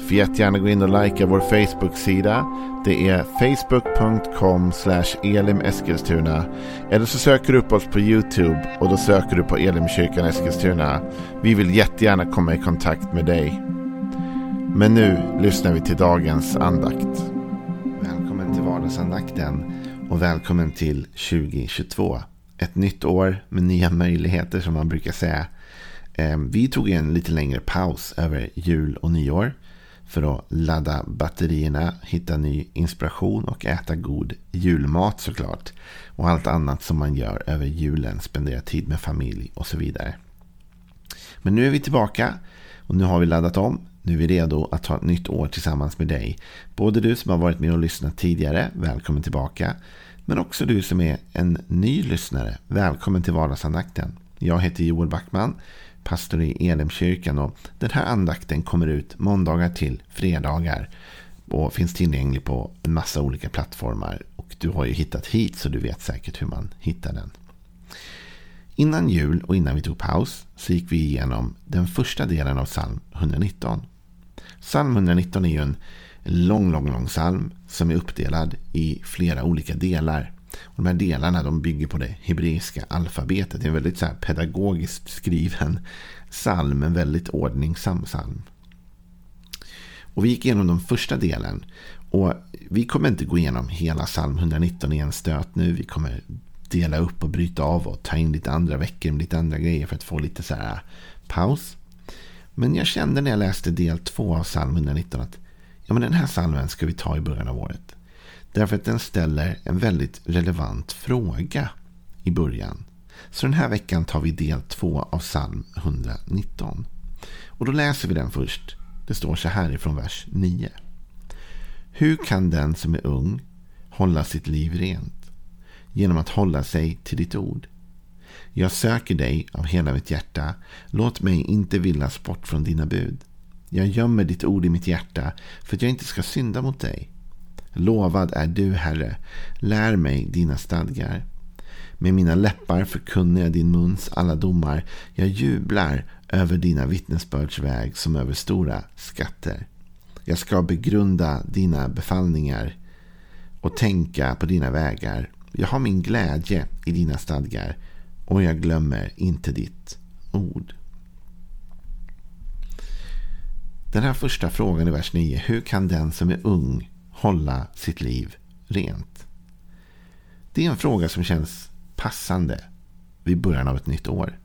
Får jättegärna gå in och likea vår Facebook-sida. Det är facebook.com elimeskilstuna. Eller så söker du upp oss på YouTube och då söker du på Elimkyrkan Eskilstuna. Vi vill jättegärna komma i kontakt med dig. Men nu lyssnar vi till dagens andakt. Välkommen till vardagsandakten och välkommen till 2022. Ett nytt år med nya möjligheter som man brukar säga. Ehm, vi tog en lite längre paus över jul och nyår för att ladda batterierna, hitta ny inspiration och äta god julmat såklart. Och allt annat som man gör över julen, spendera tid med familj och så vidare. Men nu är vi tillbaka och nu har vi laddat om. Nu är vi redo att ta ett nytt år tillsammans med dig. Både du som har varit med och lyssnat tidigare, välkommen tillbaka. Men också du som är en ny lyssnare, välkommen till vardagsandakten. Jag heter Joel Backman pastor i Elimkyrkan. Och den här andakten kommer ut måndagar till fredagar. Och finns tillgänglig på en massa olika plattformar. Och du har ju hittat hit så du vet säkert hur man hittar den. Innan jul och innan vi tog paus så gick vi igenom den första delen av psalm 119. Psalm 119 är ju en lång, lång, lång psalm som är uppdelad i flera olika delar. Och de här delarna de bygger på det hebreiska alfabetet. Det är en väldigt så pedagogiskt skriven psalm, en väldigt ordningsam psalm. Och vi gick igenom den första delen. Och vi kommer inte gå igenom hela psalm 119 i en stöt nu. Vi kommer dela upp och bryta av och ta in lite andra veckor med lite andra grejer för att få lite så här paus. Men jag kände när jag läste del två av psalm 119 att ja, men den här psalmen ska vi ta i början av året. Därför att den ställer en väldigt relevant fråga i början. Så den här veckan tar vi del två av psalm 119. Och då läser vi den först. Det står så här ifrån vers 9. Hur kan den som är ung hålla sitt liv rent? Genom att hålla sig till ditt ord. Jag söker dig av hela mitt hjärta. Låt mig inte villas bort från dina bud. Jag gömmer ditt ord i mitt hjärta för att jag inte ska synda mot dig. Lovad är du, Herre. Lär mig dina stadgar. Med mina läppar förkunnar jag din muns alla domar. Jag jublar över dina vittnesbördsväg som över stora skatter. Jag ska begrunda dina befallningar och tänka på dina vägar. Jag har min glädje i dina stadgar och jag glömmer inte ditt ord. Den här första frågan i vers 9. Hur kan den som är ung hålla sitt liv rent? Det är en fråga som känns passande vid början av ett nytt år.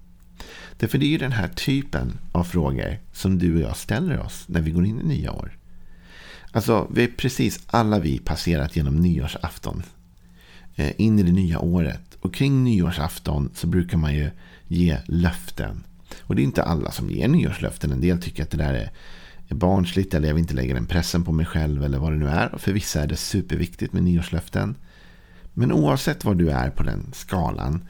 Därför det är ju den här typen av frågor som du och jag ställer oss när vi går in i nya år. Alltså, vi är precis alla vi passerat genom nyårsafton. Eh, in i det nya året. Och kring nyårsafton så brukar man ju ge löften. Och det är inte alla som ger nyårslöften. En del tycker att det där är är barnsligt eller jag vill inte lägga den pressen på mig själv eller vad det nu är. För vissa är det superviktigt med nyårslöften. Men oavsett var du är på den skalan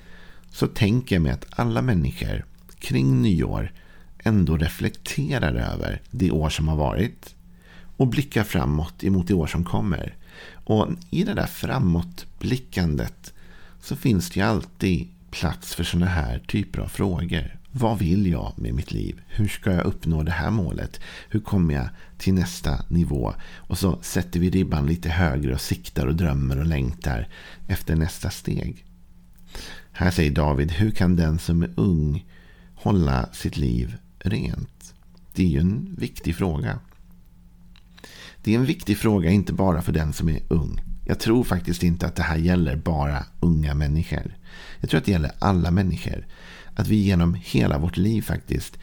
så tänker jag mig att alla människor kring nyår ändå reflekterar över det år som har varit och blickar framåt emot det år som kommer. Och i det där framåtblickandet så finns det ju alltid plats för sådana här typer av frågor. Vad vill jag med mitt liv? Hur ska jag uppnå det här målet? Hur kommer jag till nästa nivå? Och så sätter vi ribban lite högre och siktar och drömmer och längtar efter nästa steg. Här säger David, hur kan den som är ung hålla sitt liv rent? Det är ju en viktig fråga. Det är en viktig fråga inte bara för den som är ung. Jag tror faktiskt inte att det här gäller bara unga människor. Jag tror att det gäller alla människor. Att vi genom hela vårt liv faktiskt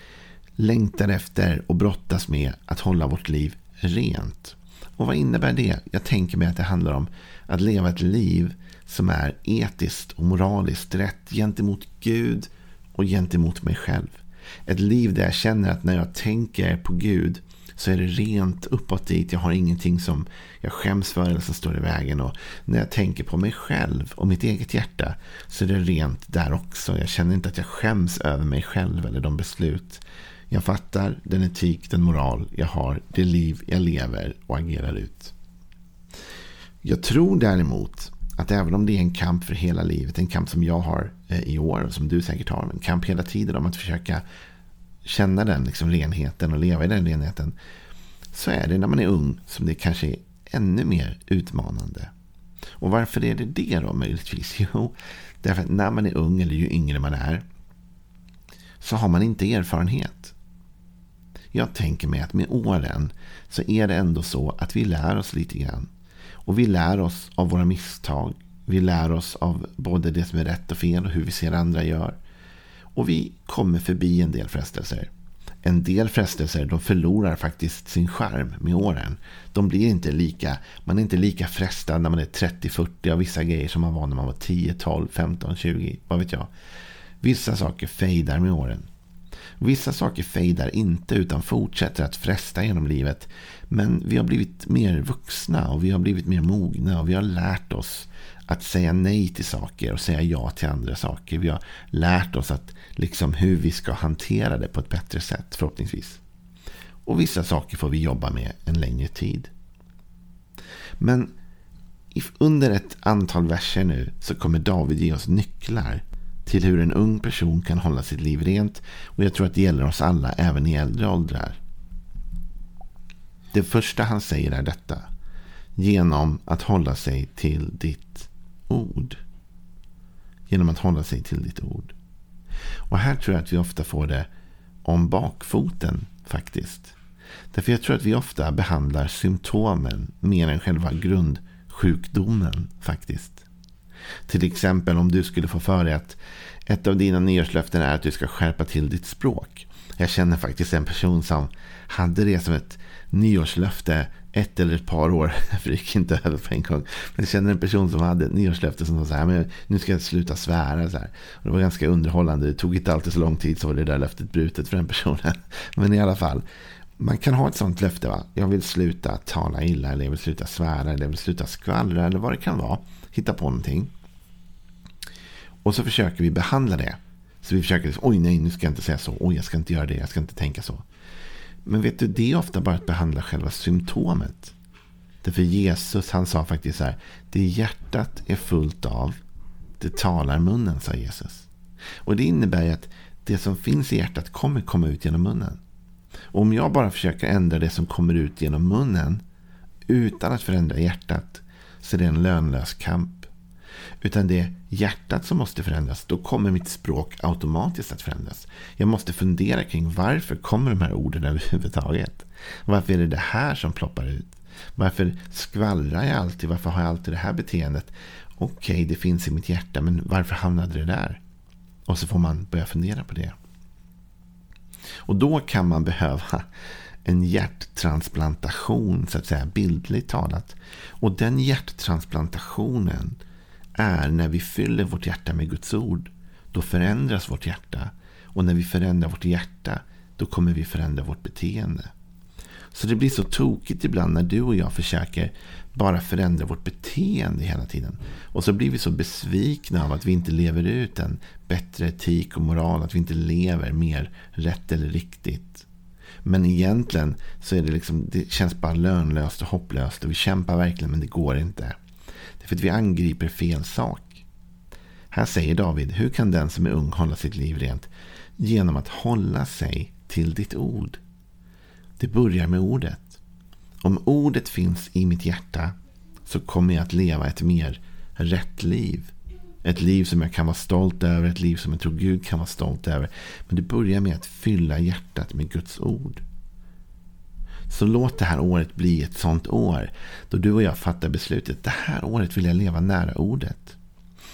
längtar efter och brottas med att hålla vårt liv rent. Och vad innebär det? Jag tänker mig att det handlar om att leva ett liv som är etiskt och moraliskt rätt gentemot Gud och gentemot mig själv. Ett liv där jag känner att när jag tänker på Gud så är det rent uppåt dit. Jag har ingenting som jag skäms för eller som står i vägen. Och när jag tänker på mig själv och mitt eget hjärta så är det rent där också. Jag känner inte att jag skäms över mig själv eller de beslut jag fattar, den etik, den moral jag har, det liv jag lever och agerar ut. Jag tror däremot att även om det är en kamp för hela livet, en kamp som jag har eh, i år och som du säkert har, en kamp hela tiden om att försöka känna den liksom renheten och leva i den renheten. Så är det när man är ung som det kanske är ännu mer utmanande. Och varför är det det då möjligtvis? Jo, därför att när man är ung eller ju yngre man är så har man inte erfarenhet. Jag tänker mig att med åren så är det ändå så att vi lär oss lite grann. Och vi lär oss av våra misstag. Vi lär oss av både det som är rätt och fel och hur vi ser andra gör. Och vi kommer förbi en del frestelser. En del frestelser de förlorar faktiskt sin charm med åren. De blir inte lika, man är inte lika frestad när man är 30-40 av vissa grejer som man var när man var 10, 12, 15, 20. Vad vet jag. Vissa saker fejdar med åren. Vissa saker fejdar inte utan fortsätter att fresta genom livet. Men vi har blivit mer vuxna och vi har blivit mer mogna och vi har lärt oss att säga nej till saker och säga ja till andra saker. Vi har lärt oss att liksom hur vi ska hantera det på ett bättre sätt förhoppningsvis. Och vissa saker får vi jobba med en längre tid. Men under ett antal verser nu så kommer David ge oss nycklar till hur en ung person kan hålla sitt liv rent. Och jag tror att det gäller oss alla, även i äldre åldrar. Det första han säger är detta. Genom att hålla sig till ditt ord. Genom att hålla sig till ditt ord. Och här tror jag att vi ofta får det om bakfoten faktiskt. Därför jag tror att vi ofta behandlar symptomen mer än själva grundsjukdomen faktiskt. Till exempel om du skulle få för dig att ett av dina nyårslöften är att du ska skärpa till ditt språk. Jag känner faktiskt en person som hade det som ett nyårslöfte ett eller ett par år. För det gick inte över på en gång. Men jag känner en person som hade ett nyårslöfte som sa så här. Men nu ska jag sluta svära. Så här. Och det var ganska underhållande. Det tog inte alltid så lång tid så var det där löftet brutet för den personen. Men i alla fall. Man kan ha ett sånt löfte. Va? Jag vill sluta tala illa. Eller jag vill sluta svära. Eller jag vill sluta skvallra. Eller vad det kan vara. Hitta på någonting. Och så försöker vi behandla det. Så vi försöker, liksom, oj nej, nu ska jag inte säga så. Oj, jag ska inte göra det. Jag ska inte tänka så. Men vet du, det är ofta bara att behandla själva symptomet. Därför Jesus, han sa faktiskt så här. Det hjärtat är fullt av, det talar munnen, sa Jesus. Och det innebär att det som finns i hjärtat kommer komma ut genom munnen. Och om jag bara försöker ändra det som kommer ut genom munnen utan att förändra hjärtat så är det en lönlös kamp. Utan det är hjärtat som måste förändras. Då kommer mitt språk automatiskt att förändras. Jag måste fundera kring varför kommer de här orden överhuvudtaget? Varför är det det här som ploppar ut? Varför skvallrar jag alltid? Varför har jag alltid det här beteendet? Okej, okay, det finns i mitt hjärta, men varför hamnade det där? Och så får man börja fundera på det. Och då kan man behöva en hjärttransplantation, så att säga, bildligt talat. Och den hjärttransplantationen är när vi fyller vårt hjärta med Guds ord. Då förändras vårt hjärta. Och när vi förändrar vårt hjärta, då kommer vi förändra vårt beteende. Så det blir så tokigt ibland när du och jag försöker bara förändra vårt beteende hela tiden. Och så blir vi så besvikna av att vi inte lever ut en bättre etik och moral. Att vi inte lever mer rätt eller riktigt. Men egentligen så är det liksom, det känns bara lönlöst och hopplöst. Och vi kämpar verkligen men det går inte. För att vi angriper fel sak. Här säger David, hur kan den som är ung hålla sitt liv rent? Genom att hålla sig till ditt ord. Det börjar med ordet. Om ordet finns i mitt hjärta så kommer jag att leva ett mer rätt liv. Ett liv som jag kan vara stolt över, ett liv som jag tror Gud kan vara stolt över. Men det börjar med att fylla hjärtat med Guds ord. Så låt det här året bli ett sånt år då du och jag fattar beslutet. Det här året vill jag leva nära ordet.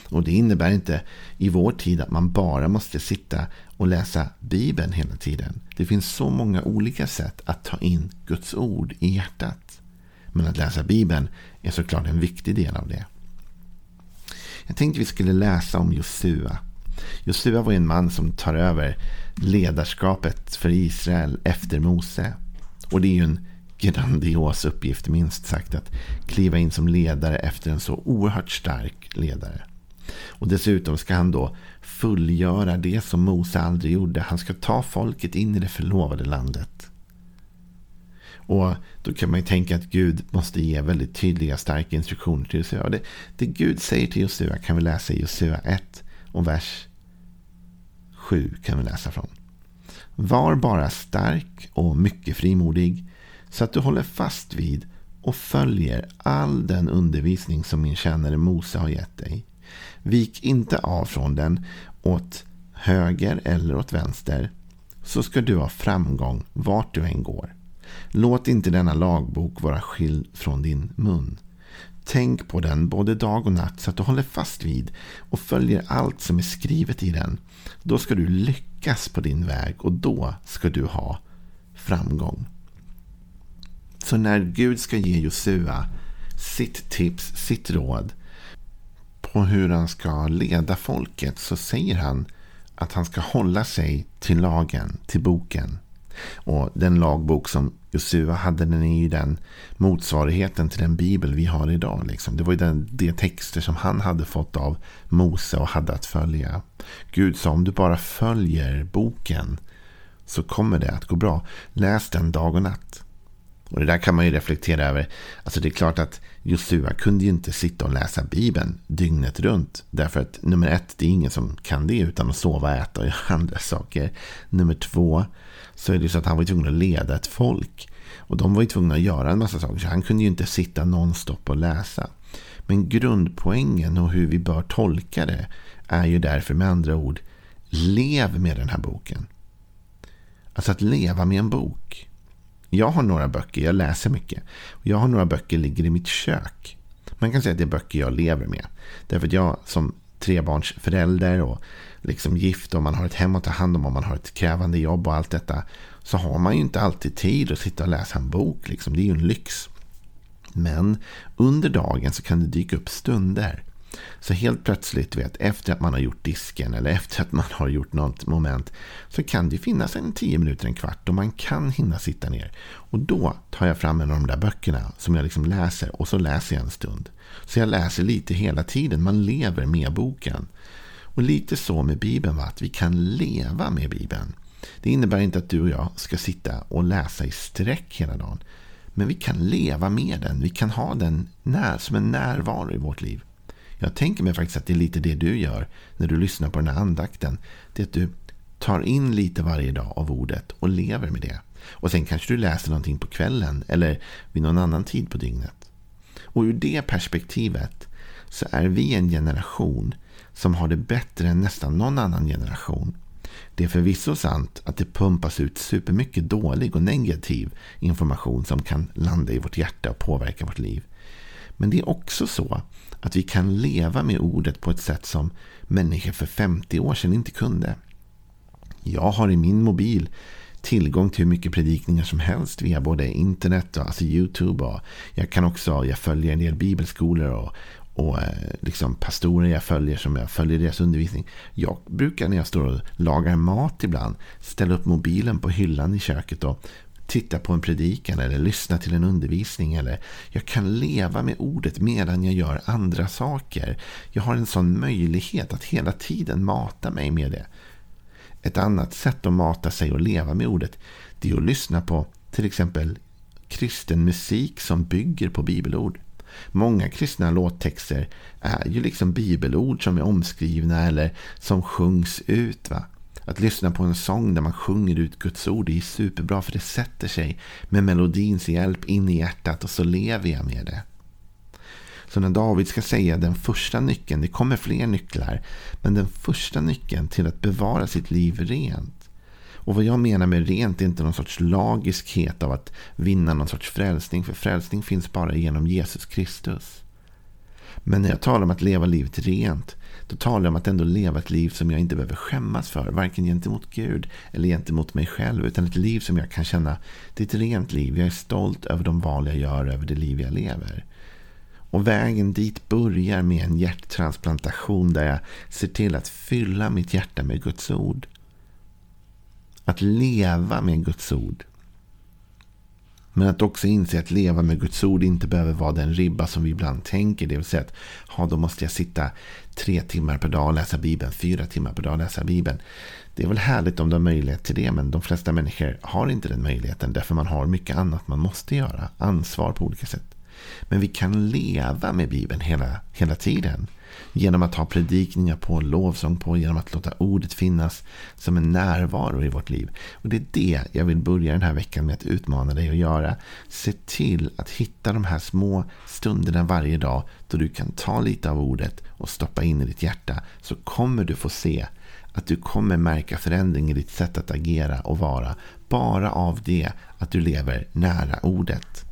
Och det innebär inte i vår tid att man bara måste sitta och läsa Bibeln hela tiden. Det finns så många olika sätt att ta in Guds ord i hjärtat. Men att läsa Bibeln är såklart en viktig del av det. Jag tänkte vi skulle läsa om Josua. Josua var en man som tar över ledarskapet för Israel efter Mose. Och det är ju en grandios uppgift minst sagt att kliva in som ledare efter en så oerhört stark ledare. Och dessutom ska han då fullgöra det som Mose aldrig gjorde. Han ska ta folket in i det förlovade landet. Och då kan man ju tänka att Gud måste ge väldigt tydliga, starka instruktioner till Josua. Det, det Gud säger till Josua kan vi läsa i Josua 1 och vers 7 kan vi läsa från. Var bara stark och mycket frimodig så att du håller fast vid och följer all den undervisning som min tjänare Mose har gett dig. Vik inte av från den åt höger eller åt vänster så ska du ha framgång vart du än går. Låt inte denna lagbok vara skild från din mun. Tänk på den både dag och natt så att du håller fast vid och följer allt som är skrivet i den. Då ska du lyckas på din väg och då ska du ha framgång. Så när Gud ska ge Josua sitt tips, sitt råd på hur han ska leda folket så säger han att han ska hålla sig till lagen, till boken. Och den lagbok som Josua hade, den i ju den motsvarigheten till den bibel vi har idag. Liksom. Det var ju den, de texter som han hade fått av Mose och hade att följa. Gud sa om du bara följer boken så kommer det att gå bra. Läs den dag och natt. Och det där kan man ju reflektera över. Alltså det är klart att Josua kunde ju inte sitta och läsa Bibeln dygnet runt. Därför att nummer ett, det är ingen som kan det utan att sova, äta och göra andra saker. Nummer två, så är det så att han var tvungen att leda ett folk. Och de var ju tvungna att göra en massa saker. Så han kunde ju inte sitta nonstop och läsa. Men grundpoängen och hur vi bör tolka det är ju därför med andra ord, lev med den här boken. Alltså att leva med en bok. Jag har några böcker, jag läser mycket. Jag har några böcker ligger i mitt kök. Man kan säga att det är böcker jag lever med. Därför att jag som trebarnsförälder och liksom gift och man har ett hem att ta hand om och man har ett krävande jobb och allt detta. Så har man ju inte alltid tid att sitta och läsa en bok. Liksom. Det är ju en lyx. Men under dagen så kan det dyka upp stunder så helt plötsligt, vet, efter att man har gjort disken eller efter att man har gjort något moment så kan det finnas en tio minuter, en kvart och man kan hinna sitta ner. Och då tar jag fram en av de där böckerna som jag liksom läser och så läser jag en stund. Så jag läser lite hela tiden. Man lever med boken. Och lite så med Bibeln, va? att vi kan leva med Bibeln. Det innebär inte att du och jag ska sitta och läsa i sträck hela dagen. Men vi kan leva med den. Vi kan ha den när, som en närvaro i vårt liv. Jag tänker mig faktiskt att det är lite det du gör när du lyssnar på den här andakten. Det är att du tar in lite varje dag av ordet och lever med det. Och sen kanske du läser någonting på kvällen eller vid någon annan tid på dygnet. Och ur det perspektivet så är vi en generation som har det bättre än nästan någon annan generation. Det är förvisso sant att det pumpas ut supermycket dålig och negativ information som kan landa i vårt hjärta och påverka vårt liv. Men det är också så att vi kan leva med ordet på ett sätt som människor för 50 år sedan inte kunde. Jag har i min mobil tillgång till hur mycket predikningar som helst via både internet och alltså YouTube. Och jag kan också, jag följer en del bibelskolor och, och eh, liksom pastorer jag följer som jag följer deras undervisning. Jag brukar när jag står och lagar mat ibland ställa upp mobilen på hyllan i köket och titta på en predikan eller lyssna till en undervisning. Eller jag kan leva med ordet medan jag gör andra saker. Jag har en sån möjlighet att hela tiden mata mig med det. Ett annat sätt att mata sig och leva med ordet det är att lyssna på till exempel kristen musik som bygger på bibelord. Många kristna låttexter är ju liksom bibelord som är omskrivna eller som sjungs ut. Va? Att lyssna på en sång där man sjunger ut Guds ord är superbra för det sätter sig med melodins hjälp in i hjärtat och så lever jag med det. Så när David ska säga den första nyckeln, det kommer fler nycklar, men den första nyckeln till att bevara sitt liv rent. Och vad jag menar med rent är inte någon sorts lagiskhet av att vinna någon sorts frälsning, för frälsning finns bara genom Jesus Kristus. Men när jag talar om att leva livet rent då talar jag om att ändå leva ett liv som jag inte behöver skämmas för. Varken gentemot Gud eller gentemot mig själv. Utan ett liv som jag kan känna, det är ett rent liv. Jag är stolt över de val jag gör, över det liv jag lever. Och vägen dit börjar med en hjärttransplantation där jag ser till att fylla mitt hjärta med Guds ord. Att leva med Guds ord. Men att också inse att leva med Guds ord inte behöver vara den ribba som vi ibland tänker. Det vill säga att ja, då måste jag sitta tre timmar per dag och läsa Bibeln, fyra timmar per dag och läsa Bibeln. Det är väl härligt om du har möjlighet till det, men de flesta människor har inte den möjligheten därför man har mycket annat man måste göra, ansvar på olika sätt. Men vi kan leva med Bibeln hela, hela tiden. Genom att ha predikningar på, lovsång på, genom att låta ordet finnas som en närvaro i vårt liv. Och det är det jag vill börja den här veckan med att utmana dig att göra. Se till att hitta de här små stunderna varje dag då du kan ta lite av ordet och stoppa in i ditt hjärta. Så kommer du få se att du kommer märka förändring i ditt sätt att agera och vara. Bara av det att du lever nära ordet.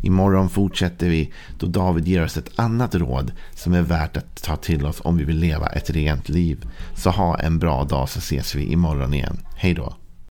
Imorgon fortsätter vi då David ger oss ett annat råd som är värt att ta till oss om vi vill leva ett rent liv. Så ha en bra dag så ses vi imorgon igen. Hej då!